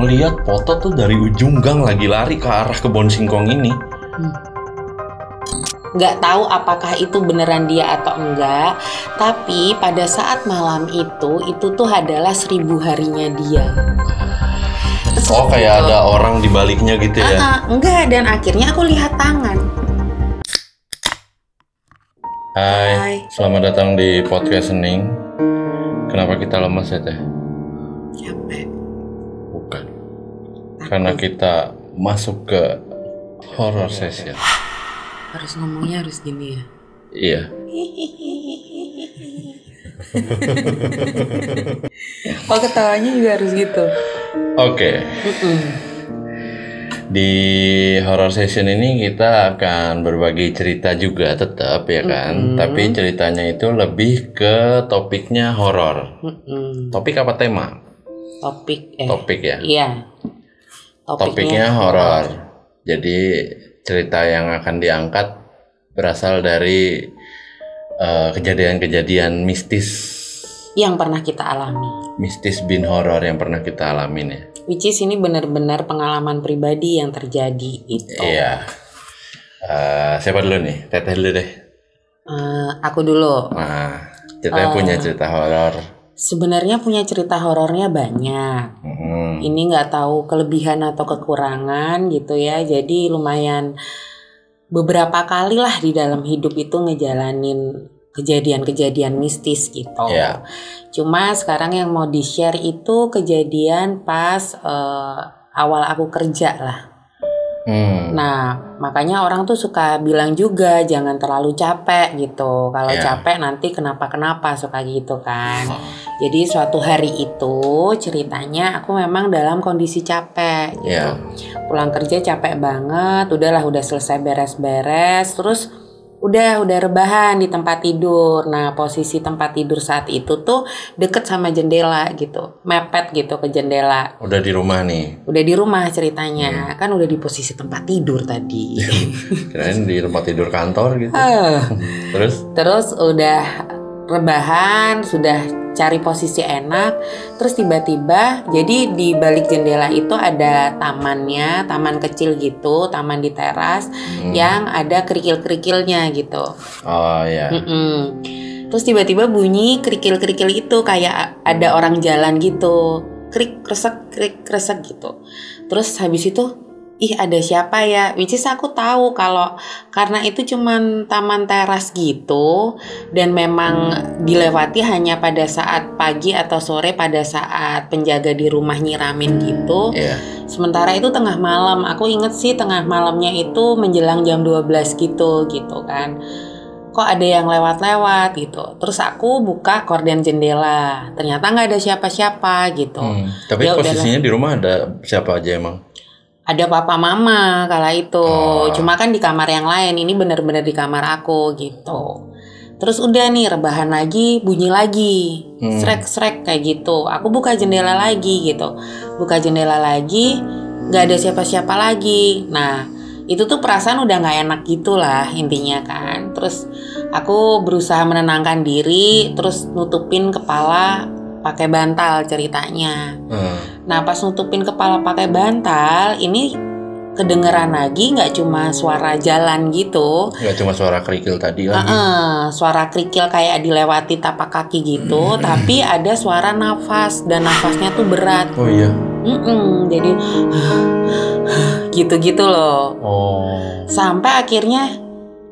Melihat foto tuh dari ujung gang lagi lari ke arah kebun singkong ini. nggak tahu apakah itu beneran dia atau enggak tapi pada saat malam itu itu tuh adalah seribu harinya dia Oh kayak ada orang di baliknya gitu ya. Ah, ah, enggak dan akhirnya aku lihat tangan Hai, Hai. selamat datang di podcast Sening. Kenapa kita lemas ya teh? capek. Karena kita masuk ke horror session. harus ngomongnya harus gini ya Iya. oh ketawanya juga harus gitu Oke. Di horror session ini kita akan berbagi cerita juga tetap ya kan. Tapi ceritanya itu lebih ke topiknya horor. Mm-mm. Topik apa tema? topik eh Topik ya. iya Topiknya horor. Jadi cerita yang akan diangkat berasal dari eh, kejadian-kejadian mistis, yang pernah kita alami mistis bin horor yang pernah kita alamin ya. which is ini benar-benar pengalaman pribadi yang terjadi itu Iya. Eh, siapa dulu nih? Teteh dulu deh. Eh, aku dulu Nah, kita punya cerita horor. Sebenarnya punya cerita horornya banyak. Hmm. ini nggak tahu kelebihan atau kekurangan gitu ya. Jadi lumayan beberapa kali lah di dalam hidup itu ngejalanin kejadian-kejadian mistis gitu. Iya. cuma sekarang yang mau di share itu kejadian pas eh, awal aku kerja lah Hmm. Nah, makanya orang tuh suka bilang juga jangan terlalu capek gitu. Kalau Iya. capek nanti kenapa-kenapa suka gitu kan. Jadi suatu hari itu ceritanya aku memang dalam kondisi capek gitu. Iya. Pulang kerja capek banget, udahlah udah selesai beres-beres, terus udah udah rebahan di tempat tidur. Nah, posisi tempat tidur saat itu tuh deket sama jendela gitu. Mepet gitu ke jendela. Udah di rumah nih. Udah di rumah ceritanya, kan udah di posisi tempat tidur tadi. Kirain di tempat tidur kantor gitu. Terus Terus udah rebahan, sudah cari posisi enak, terus tiba-tiba jadi di balik jendela itu ada tamannya, taman kecil gitu, taman di teras yang ada kerikil-kerikilnya gitu. oh ya. Mm-mm. Terus tiba-tiba bunyi kerikil-kerikil itu kayak ada orang jalan gitu. Krik kresek krik kresek gitu. Terus habis itu ih ada siapa ya? Which is aku tahu kalau karena itu cuman taman teras gitu dan memang dilewati hanya pada saat pagi atau sore pada saat penjaga di rumah nyiramin gitu. Iya. Sementara itu tengah malam, aku inget sih tengah malamnya itu menjelang jam 12 gitu gitu kan. Kok ada yang lewat-lewat gitu. Terus aku buka korden jendela. Ternyata nggak ada siapa-siapa gitu. Hmm. Tapi Ya udahlah. posisinya di rumah ada siapa aja emang? Ada papa mama kala itu. Oh. Cuma kan di kamar yang lain. Ini bener-bener di kamar aku gitu. Terus udah nih rebahan lagi, bunyi lagi. Hmm. Srek-srek kayak gitu. Aku buka jendela lagi gitu. Buka jendela lagi, nggak ada siapa-siapa lagi. Nah, itu tuh perasaan udah nggak enak gitu lah intinya kan. Terus aku berusaha menenangkan diri, terus nutupin kepala pakai bantal ceritanya. Hmm. Nah pas nutupin kepala pakai bantal ini kedengeran lagi nggak cuma suara jalan gitu, Gak cuma suara kerikil tadi lagi. Heeh, suara kerikil kayak dilewati tapak kaki gitu, tapi ada suara nafas dan nafasnya tuh berat, Oh iya. Mm-mm, jadi gitu-gitu loh. Oh. Sampai akhirnya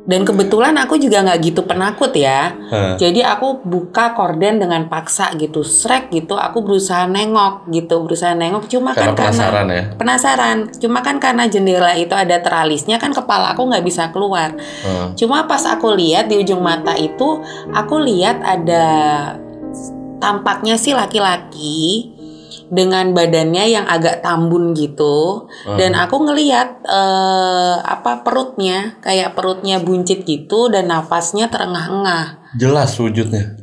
dan kebetulan aku juga nggak gitu penakut ya. Hah. Jadi aku buka korden dengan paksa gitu, srek gitu. Aku berusaha nengok gitu, berusaha nengok. Cuma Karena kan penasaran karena ya. penasaran. Cuma kan karena jendela itu ada teralisnya kan kepala aku nggak bisa keluar. Hmm. Cuma pas aku lihat di ujung mata itu, aku lihat ada tampaknya sih laki-laki dengan badannya yang agak tambun gitu dan aku ngelihat eh, apa perutnya kayak perutnya buncit gitu dan nafasnya terengah-engah Jelas wujudnya.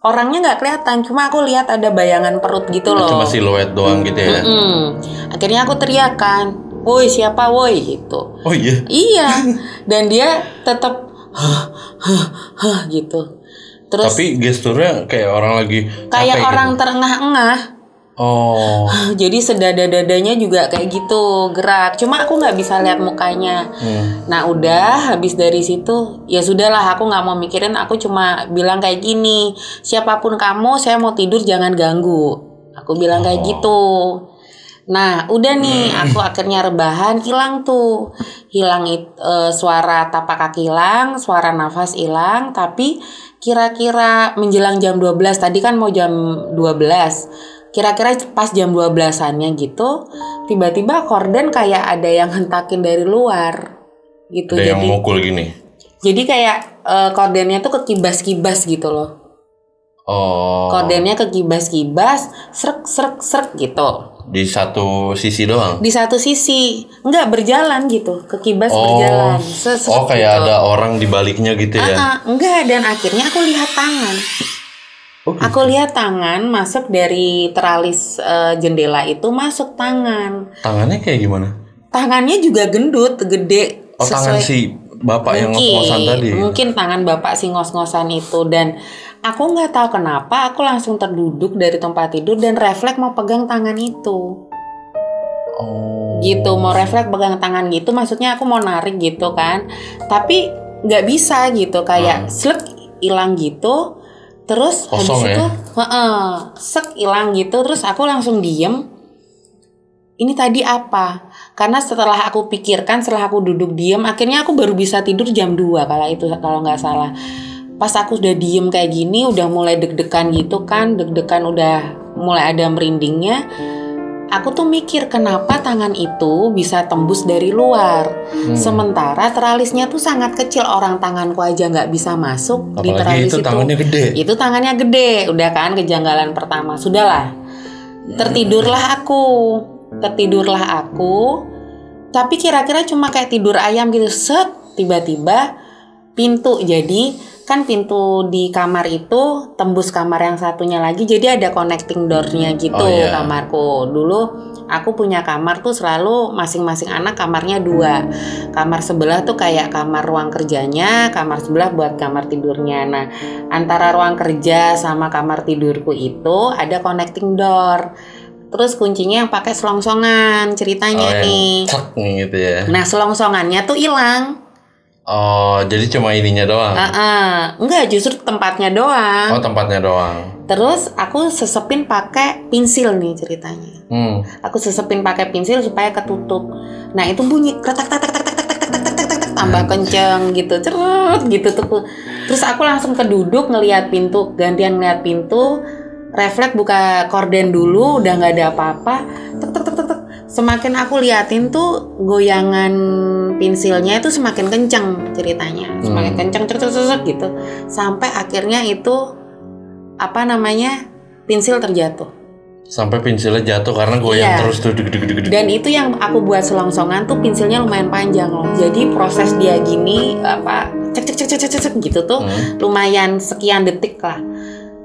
orangnya nggak kelihatan cuma aku lihat ada bayangan perut gitu loh Cuma siluet doang gitu ya. Mm-mm. akhirnya aku teriakan woi siapa woi gitu Oh iya. iya dan dia tetap "Hah, hah, hah," gitu terus Tapi gesturnya kayak orang lagi kayak orang gitu. terengah-engah Oh. Jadi sedada-dadanya juga kayak gitu gerak. Cuma aku nggak bisa lihat mukanya. Hmm. Nah udah habis dari situ ya sudahlah aku nggak mau mikirin. Aku cuma bilang kayak gini. Siapa pun kamu, saya mau tidur jangan ganggu. Aku bilang kayak Oh. gitu. Nah udah nih aku akhirnya rebahan hilang tuh hilang it- eh, suara tapak kaki hilang, suara nafas hilang. Tapi kira-kira menjelang jam 12 tadi kan mau jam 12 kira-kira pas jam 12-annya gitu tiba-tiba korden kayak ada yang hentakin dari luar gitu Ada yang jadi mukul gini. jadi kayak eh, kordennya tuh kekibas-kibas gitu loh Oh. kordennya kekibas-kibas srek srek srek gitu Di satu sisi doang. di satu sisi nggak berjalan gitu kekibas Oh. berjalan Sesrek Oh kayak gitu. ada orang di baliknya gitu ya. Ah, ah, enggak dan akhirnya aku lihat tangan Oh, gitu. Aku lihat tangan masuk dari teralis eh, jendela itu masuk tangan. Tangannya kayak gimana? Tangannya juga gendut, gede. Oh tangan si bapak yang ngos-ngosan tadi. mungkin tangan bapak si ngos-ngosan itu dan aku nggak tahu kenapa aku langsung terduduk dari tempat tidur dan refleks mau pegang tangan itu. Oh. Gitu mau refleks pegang tangan gitu, maksudnya aku mau narik gitu kan. Tapi nggak bisa gitu kayak slek hilang gitu. Terus Kosong habis ya? itu, heeh, sek hilang gitu. Terus aku langsung diem. Ini tadi apa? Karena setelah aku pikirkan, setelah aku duduk diem, akhirnya aku baru bisa tidur jam 2 kalau itu kalau nggak salah. Pas aku udah diem kayak gini, udah mulai deg-degan gitu kan, deg-degan udah mulai ada merindingnya. Aku tuh mikir kenapa tangan itu bisa tembus dari luar. Hmm. Sementara teralisnya tuh sangat kecil, orang tanganku aja nggak bisa masuk di Apalagi teralis itu. tangannya gede. itu tangannya gede. Udah kan kejanggalan pertama. Sudahlah. Tertidurlah aku. Tertidurlah aku. Tapi kira-kira cuma kayak tidur ayam gitu. Set tiba-tiba pintu jadi kan pintu di kamar itu tembus kamar yang satunya lagi jadi ada connecting door-nya gitu Oh, iya. kamarku. Dulu aku punya kamar tuh selalu masing-masing anak kamarnya dua. Kamar sebelah tuh kayak kamar ruang kerjanya kamar sebelah buat kamar tidurnya. Nah antara ruang kerja sama kamar tidurku itu ada connecting door. Terus kuncinya yang pakai selongsongan ceritanya Oh, yang nih. cek nih gitu ya. nah selongsongannya tuh hilang Oh, jadi cuma ininya doang. Ah, ah. enggak justru tempatnya doang Oh, tempatnya doang. terus aku sesepin pakai pensil nih ceritanya Hmm. aku sesepin pakai pensil supaya ketutup nah itu bunyi kretak tak tak tak tak tak tak tak tak tak tak tak tambah kenceng gitu cerut gitu tuh terus aku langsung keduduk ngelihat pintu gantian ngelihat pintu refleks buka korden dulu udah nggak ada apa-apa tek tek tek tek. Semakin aku liatin tuh goyangan pensilnya itu semakin kenceng ceritanya semakin Hmm. kenceng cerut cerut gitu sampai akhirnya itu apa namanya pensil terjatuh Sampai pensilnya jatuh karena goyang Iya. terus tuh deg deg deg deg. Dan itu yang aku buat selongsongan tuh pensilnya lumayan panjang loh. Jadi proses dia gini apa cek cek cek cek cek, cek, cek gitu tuh Hmm. lumayan sekian detik lah.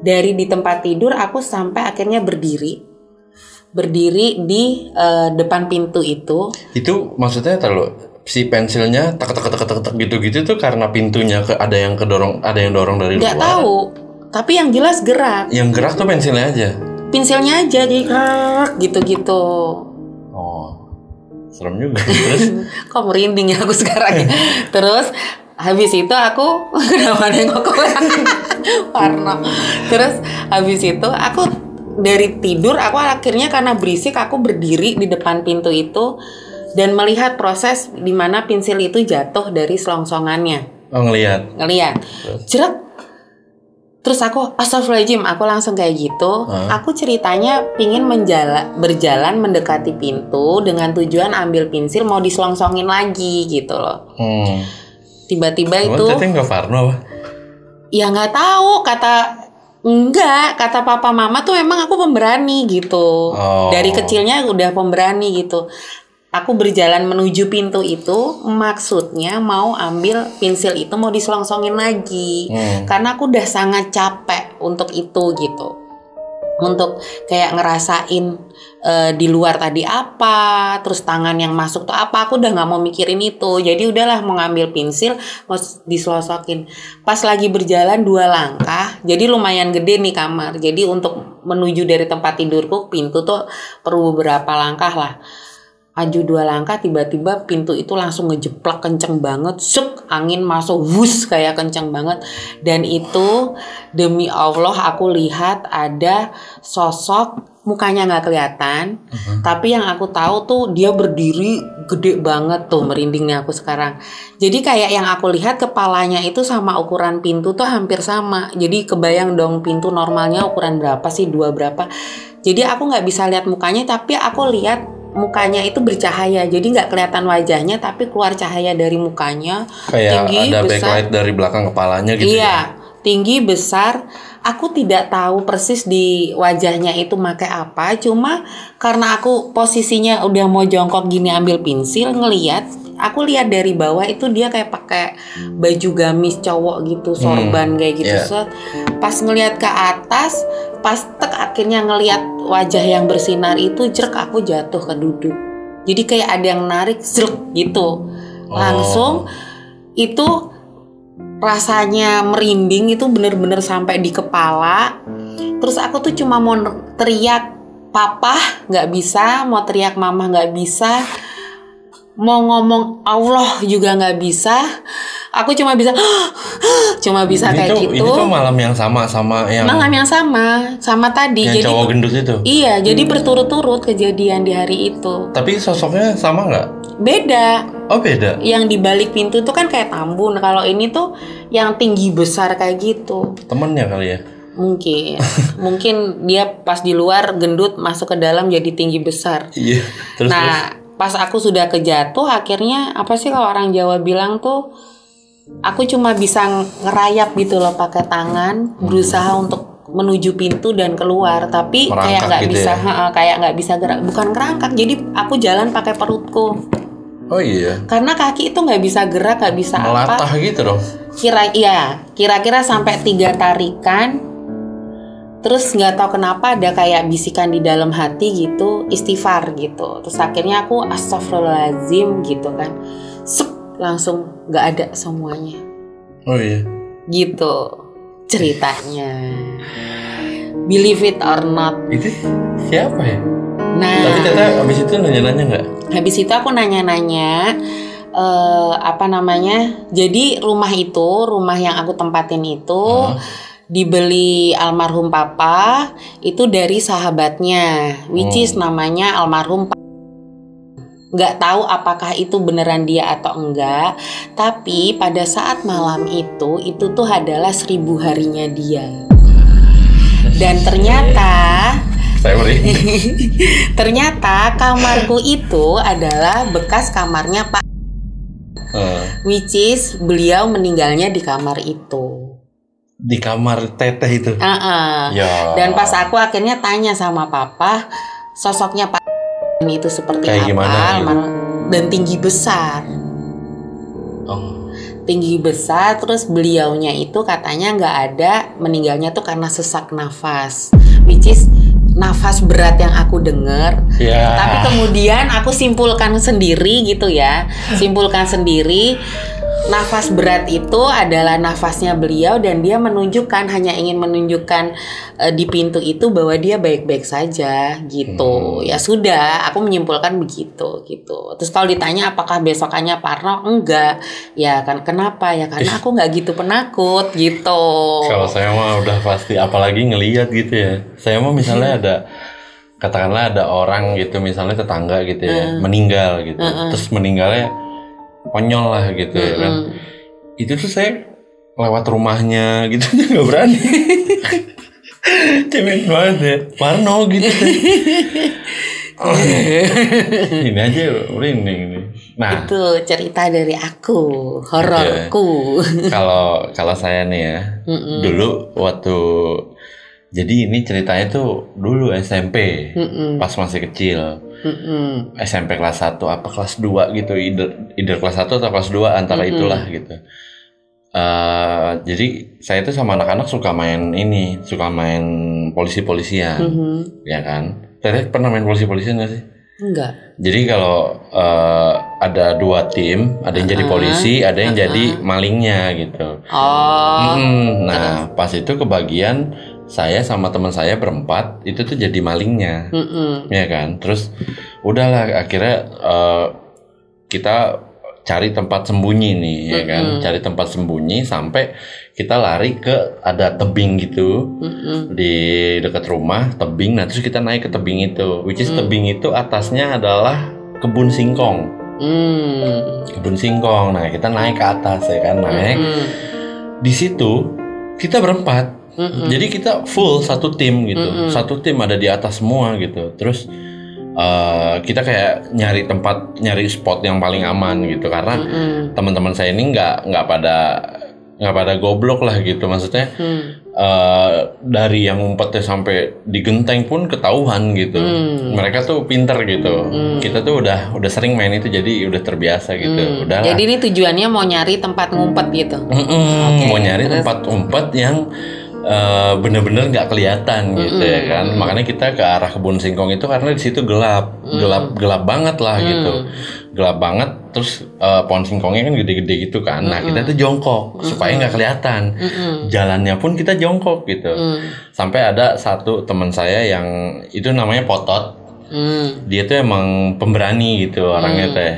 Dari di tempat tidur aku sampai akhirnya berdiri. Berdiri di eh, depan pintu itu. Itu maksudnya terlalu si pensilnya tak tak tak tak tak gitu-gitu tuh karena pintunya ke ada yang kedorong ada yang dorong dari nggak luar. tahu. Tapi yang jelas gerak. Yang gerak tuh pensilnya aja. Pensilnya aja jadi gitu-gitu. Oh. Serem juga. Terus Kok merinding ya aku sekarang ya. Terus habis itu aku kenapa nengok ke Warna. Terus habis itu aku dari tidur aku akhirnya karena berisik aku berdiri di depan pintu itu dan melihat proses di mana pensil itu jatuh dari selongsongannya. oh ngelihat. Ngeliat. Jerat. Terus aku astagfirullahaladzim, aku langsung kayak gitu. Hah? Aku ceritanya pingin menjala, berjalan mendekati pintu dengan tujuan ambil pensil mau diselongsongin lagi gitu loh. Hmm. Tiba-tiba itu teteh nggak Farno ya nggak tahu kata enggak kata papa mama tuh emang aku pemberani gitu. Oh. Dari kecilnya udah pemberani gitu. Aku berjalan menuju pintu itu maksudnya mau ambil pensil itu mau diselongsongin lagi Hmm. karena aku udah sangat capek untuk itu gitu. Untuk kayak ngerasain eh, di luar tadi apa, terus tangan yang masuk tuh apa, aku udah nggak mau mikirin itu. Jadi udahlah mau ngambil pensil, mau dislosokin. Pas lagi berjalan dua langkah, jadi lumayan gede nih kamar. Jadi untuk menuju dari tempat tidurku, pintu tuh perlu beberapa langkah lah. Maju dua langkah, tiba-tiba pintu itu langsung ngejeplak kenceng banget, suk angin masuk, wus kayak kenceng banget. Dan itu demi Allah aku lihat ada sosok mukanya nggak kelihatan, tapi yang aku tahu tuh dia berdiri gede banget tuh merinding nih aku sekarang. Jadi kayak yang aku lihat kepalanya itu sama ukuran pintu tuh hampir sama. Jadi kebayang dong pintu normalnya ukuran berapa sih dua berapa. Jadi aku nggak bisa lihat mukanya, tapi aku lihat mukanya itu bercahaya. Jadi nggak kelihatan wajahnya, tapi keluar cahaya dari mukanya. Kayak tinggi, ada besar. backlight dari belakang kepalanya gitu Iya, ya. tinggi besar. Aku tidak tahu persis di wajahnya itu pakai apa, cuma karena aku posisinya udah mau jongkok gini ambil pensil ngeliat, aku lihat dari bawah itu dia kayak pakai baju gamis cowok gitu, sorban kayak gitu. iya. Set. Pas ngelihat ke atas, pas tek akhirnya ngelihat wajah yang bersinar itu jerk aku jatuh ke duduk. Jadi kayak ada yang narik zrek gitu. Langsung itu rasanya merinding itu bener-bener sampai di kepala. Terus aku tuh cuma mau teriak papa nggak bisa, mau teriak mama nggak bisa, mau ngomong Allah juga nggak bisa. Aku cuma bisa, cuma bisa ini kayak gitu. Ini tuh malam yang sama sama yang Malam yang sama, sama tadi. yang jadi cowok gendut itu. iya, jadi berturut-turut kejadian di hari itu. Tapi sosoknya sama nggak? Beda. Oh beda. Yang di balik pintu tuh kan kayak tambun. Kalau ini tuh yang tinggi besar kayak gitu. Temennya kali ya. Mungkin, mungkin dia pas di luar gendut masuk ke dalam jadi tinggi besar. Iya. Terus terus. nah, pas aku sudah kejatuh, akhirnya apa sih kalau orang Jawa bilang tuh, aku cuma bisa ngerayap gitu loh pakai tangan, berusaha untuk menuju pintu dan keluar, tapi Merangkak kayak nggak gitu bisa, ya? kayak nggak bisa gerak, bukan kerangkak, jadi aku jalan pakai perutku, Oh iya. karena kaki itu nggak bisa gerak, nggak bisa apa, Melatah gitu dong. kira iya kira-kira sampai tiga tarikan. Terus nggak tahu kenapa ada kayak bisikan di dalam hati gitu istighfar gitu. Terus akhirnya aku astagfirullahaladzim gitu kan. Sep, langsung nggak ada semuanya Oh iya. gitu ceritanya believe it or not Itu siapa ya? nah Tapi Teta abis itu nanya-nanya nggak? Habis itu aku nanya-nanya eh apa namanya? Jadi rumah itu, rumah yang aku tempatin itu Hah? dibeli almarhum papa itu dari sahabatnya, which Oh. is namanya almarhum nggak tahu apakah itu beneran dia atau enggak tapi pada saat malam itu itu tuh adalah seribu harinya dia dan ternyata. Ternyata kamarku itu adalah bekas kamarnya Pak, Eh, which is beliau meninggalnya di kamar itu. di kamar Teteh itu. Ah-ah. Ya. Dan pas aku akhirnya tanya sama Papa, sosoknya Pak itu seperti Kayak apa? gimana gitu? Dan tinggi besar, Oh. tinggi besar. Terus beliaunya itu katanya nggak ada, meninggalnya tuh karena sesak nafas, which is nafas berat yang aku dengar Ya. Tapi kemudian aku simpulkan sendiri gitu ya. Simpulkan sendiri nafas berat itu adalah nafasnya beliau dan dia menunjukkan hanya ingin menunjukkan eh, di pintu itu bahwa dia baik-baik saja gitu. Ya sudah, aku menyimpulkan begitu gitu. Terus kalau ditanya apakah besokannya Parno? Enggak. Ya kan kenapa? Ya karena aku nggak gitu penakut gitu. Kalau saya mah udah pasti apalagi ngeliat gitu ya. Saya mah misalnya ada katakanlah ada orang gitu misalnya tetangga gitu ya meninggal gitu. Terus meninggalnya konyol lah gitu ya kan. Itu tuh saya lewat rumahnya gitu nggak berani. Cemen banget ya. Parno gitu. ini aja merinding nih. Nah, Itu cerita dari aku, hororku. kalau kalau saya nih ya, Mm-mm. dulu waktu jadi ini ceritanya tuh dulu SMP Mm-mm. pas masih kecil Mm-mm. SMP kelas 1 apa kelas 2 gitu either, either kelas 1 atau kelas 2 antara Mm-mm. itulah gitu eh, jadi saya tuh sama anak-anak suka main ini, suka main polisi-polisian, Mhm. ya kan? Teteh pernah main polisi-polisian gak sih? Enggak. Jadi kalau eh, ada dua tim, ada yang jadi Uh-uh. polisi, ada yang jadi malingnya gitu. Oh. Mm, nah, pas itu kebagian saya sama teman saya berempat itu tuh jadi malingnya, Mm-mm. ya kan? Terus udahlah akhirnya eh, kita cari tempat sembunyi nih, ya kan? Cari tempat sembunyi sampai kita lari ke ada tebing gitu Mm-mm. di dekat rumah tebing. Nah terus kita naik ke tebing itu, which is Hmm. tebing itu atasnya adalah kebun singkong, Hmm. kebun singkong. Nah kita naik ke atas ya kan naik. Mm-mm. Di situ kita berempat. Mm-mm. Jadi kita full satu tim gitu, Mm-mm. satu tim ada di atas semua gitu. Terus eh, kita kayak nyari tempat, nyari spot yang paling aman gitu karena teman-teman saya ini nggak nggak pada nggak pada goblok lah gitu. Maksudnya Hmm. eh, dari yang ngumpetnya sampai di genteng pun ketahuan gitu. Hmm. Mereka tuh pinter gitu. Hmm. Kita tuh udah udah sering main itu jadi udah terbiasa gitu. Hmm. Udah Jadi ini tujuannya mau nyari tempat ngumpet gitu. Oke, mau nyari terus? tempat umpet yang eh, bener-bener nggak kelihatan gitu ya kan makanya kita ke arah kebun singkong itu karena di situ gelap Mm. gelap gelap banget lah gitu Hmm. gelap banget terus eh, pohon singkongnya kan gede-gede gitu kan nah kita tuh jongkok supaya nggak kelihatan Mm-mm. jalannya pun kita jongkok gitu Hmm. sampai ada satu teman saya yang itu namanya Potot Hmm. dia tuh emang pemberani gitu orangnya Hmm. teh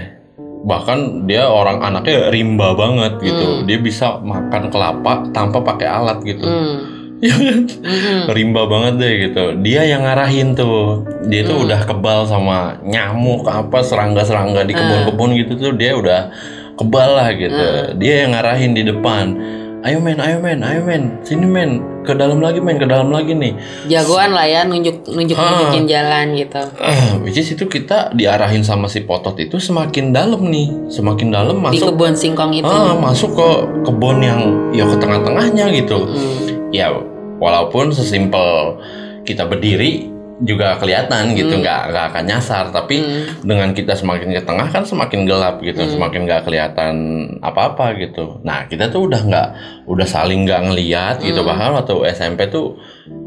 bahkan dia orang anaknya rimba banget Hmm. gitu dia bisa makan kelapa tanpa pakai alat gitu Hmm. Ya kan Mm-mm. rimba banget deh gitu dia yang ngarahin tuh dia tuh Hmm. udah kebal sama nyamuk apa serangga-serangga di Hmm. kebun-kebun gitu tuh dia udah kebal lah gitu Hmm. dia yang ngarahin di depan ayo men ayo men ayo men sini men ke dalam lagi men ke dalam lagi nih Jagoan lah ya nunjuk nunjuk nunjukin jalan gitu. Ah, which is itu kita diarahin sama si potot itu semakin dalam nih semakin dalam Di masuk kebun singkong itu. ah, masuk ke kebun yang ya ke tengah-tengahnya gitu Hmm. ya walaupun sesimpel kita berdiri juga kelihatan gitu Hmm. nggak nggak akan nyasar tapi Hmm. dengan kita semakin ke tengah kan semakin gelap gitu Hmm. semakin nggak kelihatan apa-apa gitu nah kita tuh udah nggak udah saling nggak ngeliat gitu Hmm. bahkan waktu SMP tuh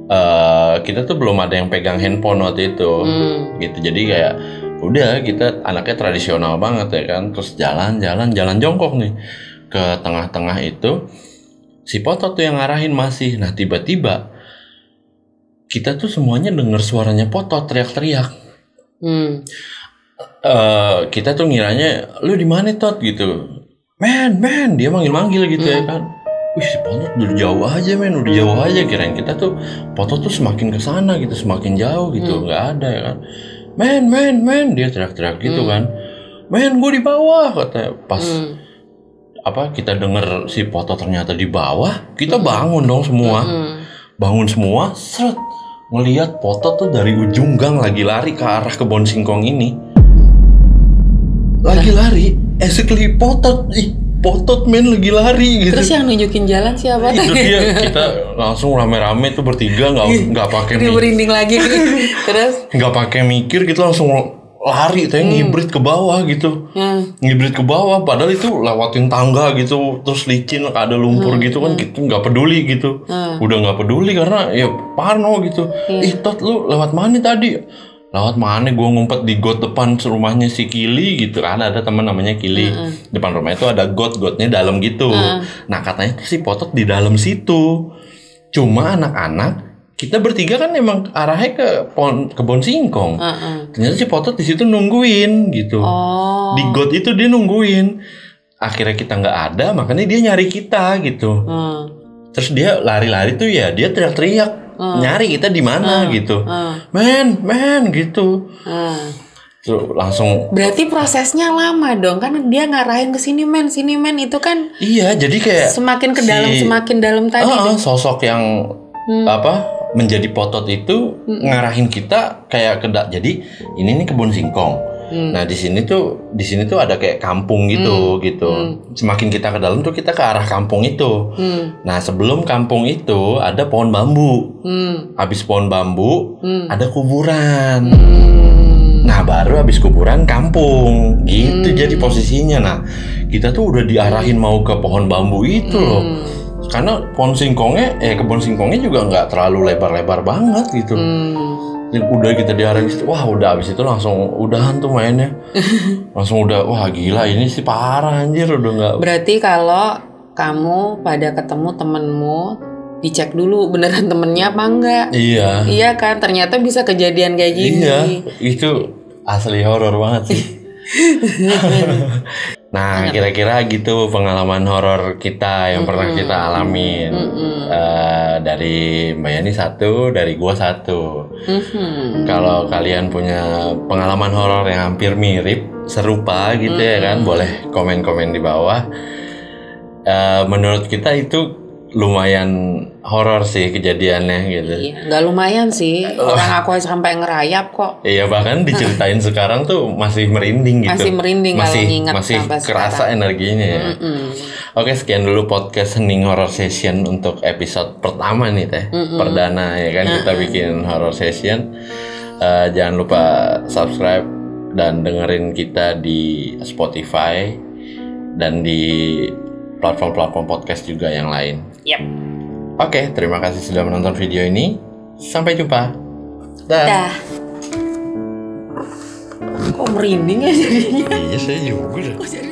eh, kita tuh belum ada yang pegang handphone waktu itu Hmm. gitu jadi kayak udah kita anaknya tradisional banget ya kan terus jalan jalan jalan jongkok nih ke tengah-tengah itu si Potot tuh yang ngarahin masih. Nah tiba-tiba kita tuh semuanya denger suaranya Potot teriak-teriak. Hmm. eh kita tuh ngiranya lu di mana tot? gitu. Men men dia manggil-manggil gitu ya kan. Wih si Potot udah jauh aja men udah jauh aja. Kirain kita tuh Potot tuh semakin ke sana gitu semakin jauh gitu nggak ada ya kan. Men men men dia teriak-teriak gitu Hmm. kan. Men gue di bawah katanya. Pas Hmm. Apa kita denger si Potot ternyata di bawah kita bangun dong semua. Hmm. bangun semua seret ngelihat Potot tuh dari ujung gang lagi lari ke arah kebun singkong ini. Lagi lari exactly Potot ih Potot men lagi lari gitu. Terus yang nunjukin jalan siapa? Itu dia kita langsung rame-rame tuh bertiga nggak nggak pakai Dia mi- merinding lagi. Terus? Nggak pakai mikir kita langsung lari teh ngibrit ke bawah gitu. Hmm. ngibrit ke bawah padahal itu lewatin tangga gitu terus licin ada lumpur gitu kan gitu nggak peduli gitu. Hmm. udah nggak peduli karena ya parno gitu. Ih tot lu lewat mana tadi? Lewat mana? Gua ngumpet di got depan rumahnya si Kili gitu. Kan ada teman namanya Kili. Depan rumah itu ada got gotnya dalam gitu. Nah katanya si Potot di dalam situ. Cuma anak-anak kita bertiga kan emang arahnya ke pohon kebun singkong Heeh. ternyata si Potot di situ nungguin gitu Oh. di got itu dia nungguin akhirnya kita nggak ada makanya dia nyari kita gitu Hmm. terus dia lari-lari tuh ya dia teriak-teriak nyari kita di mana gitu Hmm. men men gitu Hmm. terus langsung Berarti prosesnya lama dong kan dia ngarahin ke sini men, sini men itu kan iya jadi kayak semakin ke dalam si- semakin dalam tadi. Ah, dong. sosok yang Hmm. apa menjadi potot itu ngarahin kita kayak ke da- jadi ini nih kebun singkong Hmm. Nah di sini tuh di sini tuh ada kayak kampung gitu gitu. Semakin kita ke dalam tuh kita ke arah kampung itu. Hmm. Nah sebelum kampung itu ada pohon bambu. Hmm. Habis pohon bambu Hmm. ada kuburan. Hmm. Nah baru habis kuburan kampung gitu jadi posisinya. Nah kita tuh udah diarahin mau ke pohon bambu itu loh. Karena pohon singkongnya, eh kebun singkongnya juga nggak terlalu lebar-lebar banget gitu. Hmm. Udah kita diarahin situ, wah udah abis itu langsung udahan tuh mainnya. langsung udah, wah gila ini sih parah anjir udah nggak. Berarti kalau kamu pada ketemu temenmu dicek dulu beneran temennya apa enggak? Iya. Iya kan, ternyata bisa kejadian kayak gini. Iya, itu asli horor banget sih. nah, kira-kira gitu pengalaman horor kita yang pernah kita alamin. Eh, dari Mbak Yani satu, dari gua satu. Mhm. Kalau kalian punya pengalaman horor yang hampir mirip, serupa gitu ya kan, boleh komen-komen di bawah. Eh, menurut kita itu lumayan horor sih kejadiannya gitu. Iya, nggak lumayan sih. Orang aku sampai ngerayap kok. Iya bahkan diceritain sekarang tuh masih merinding gitu. Masih merinding kalau masih, nginget masih kerasa energinya ya. Mm-mm. Oke sekian dulu podcast Hening Horror Session untuk episode pertama nih teh perdana ya kan kita bikin horror session. Eh, jangan lupa subscribe dan dengerin kita di Spotify dan di platform-platform podcast juga yang lain. Yap. Oke terima kasih sudah menonton video ini. Sampai jumpa. Dah. Dah. Kok merinding ya jadinya? Iya saya juga. Kok jadi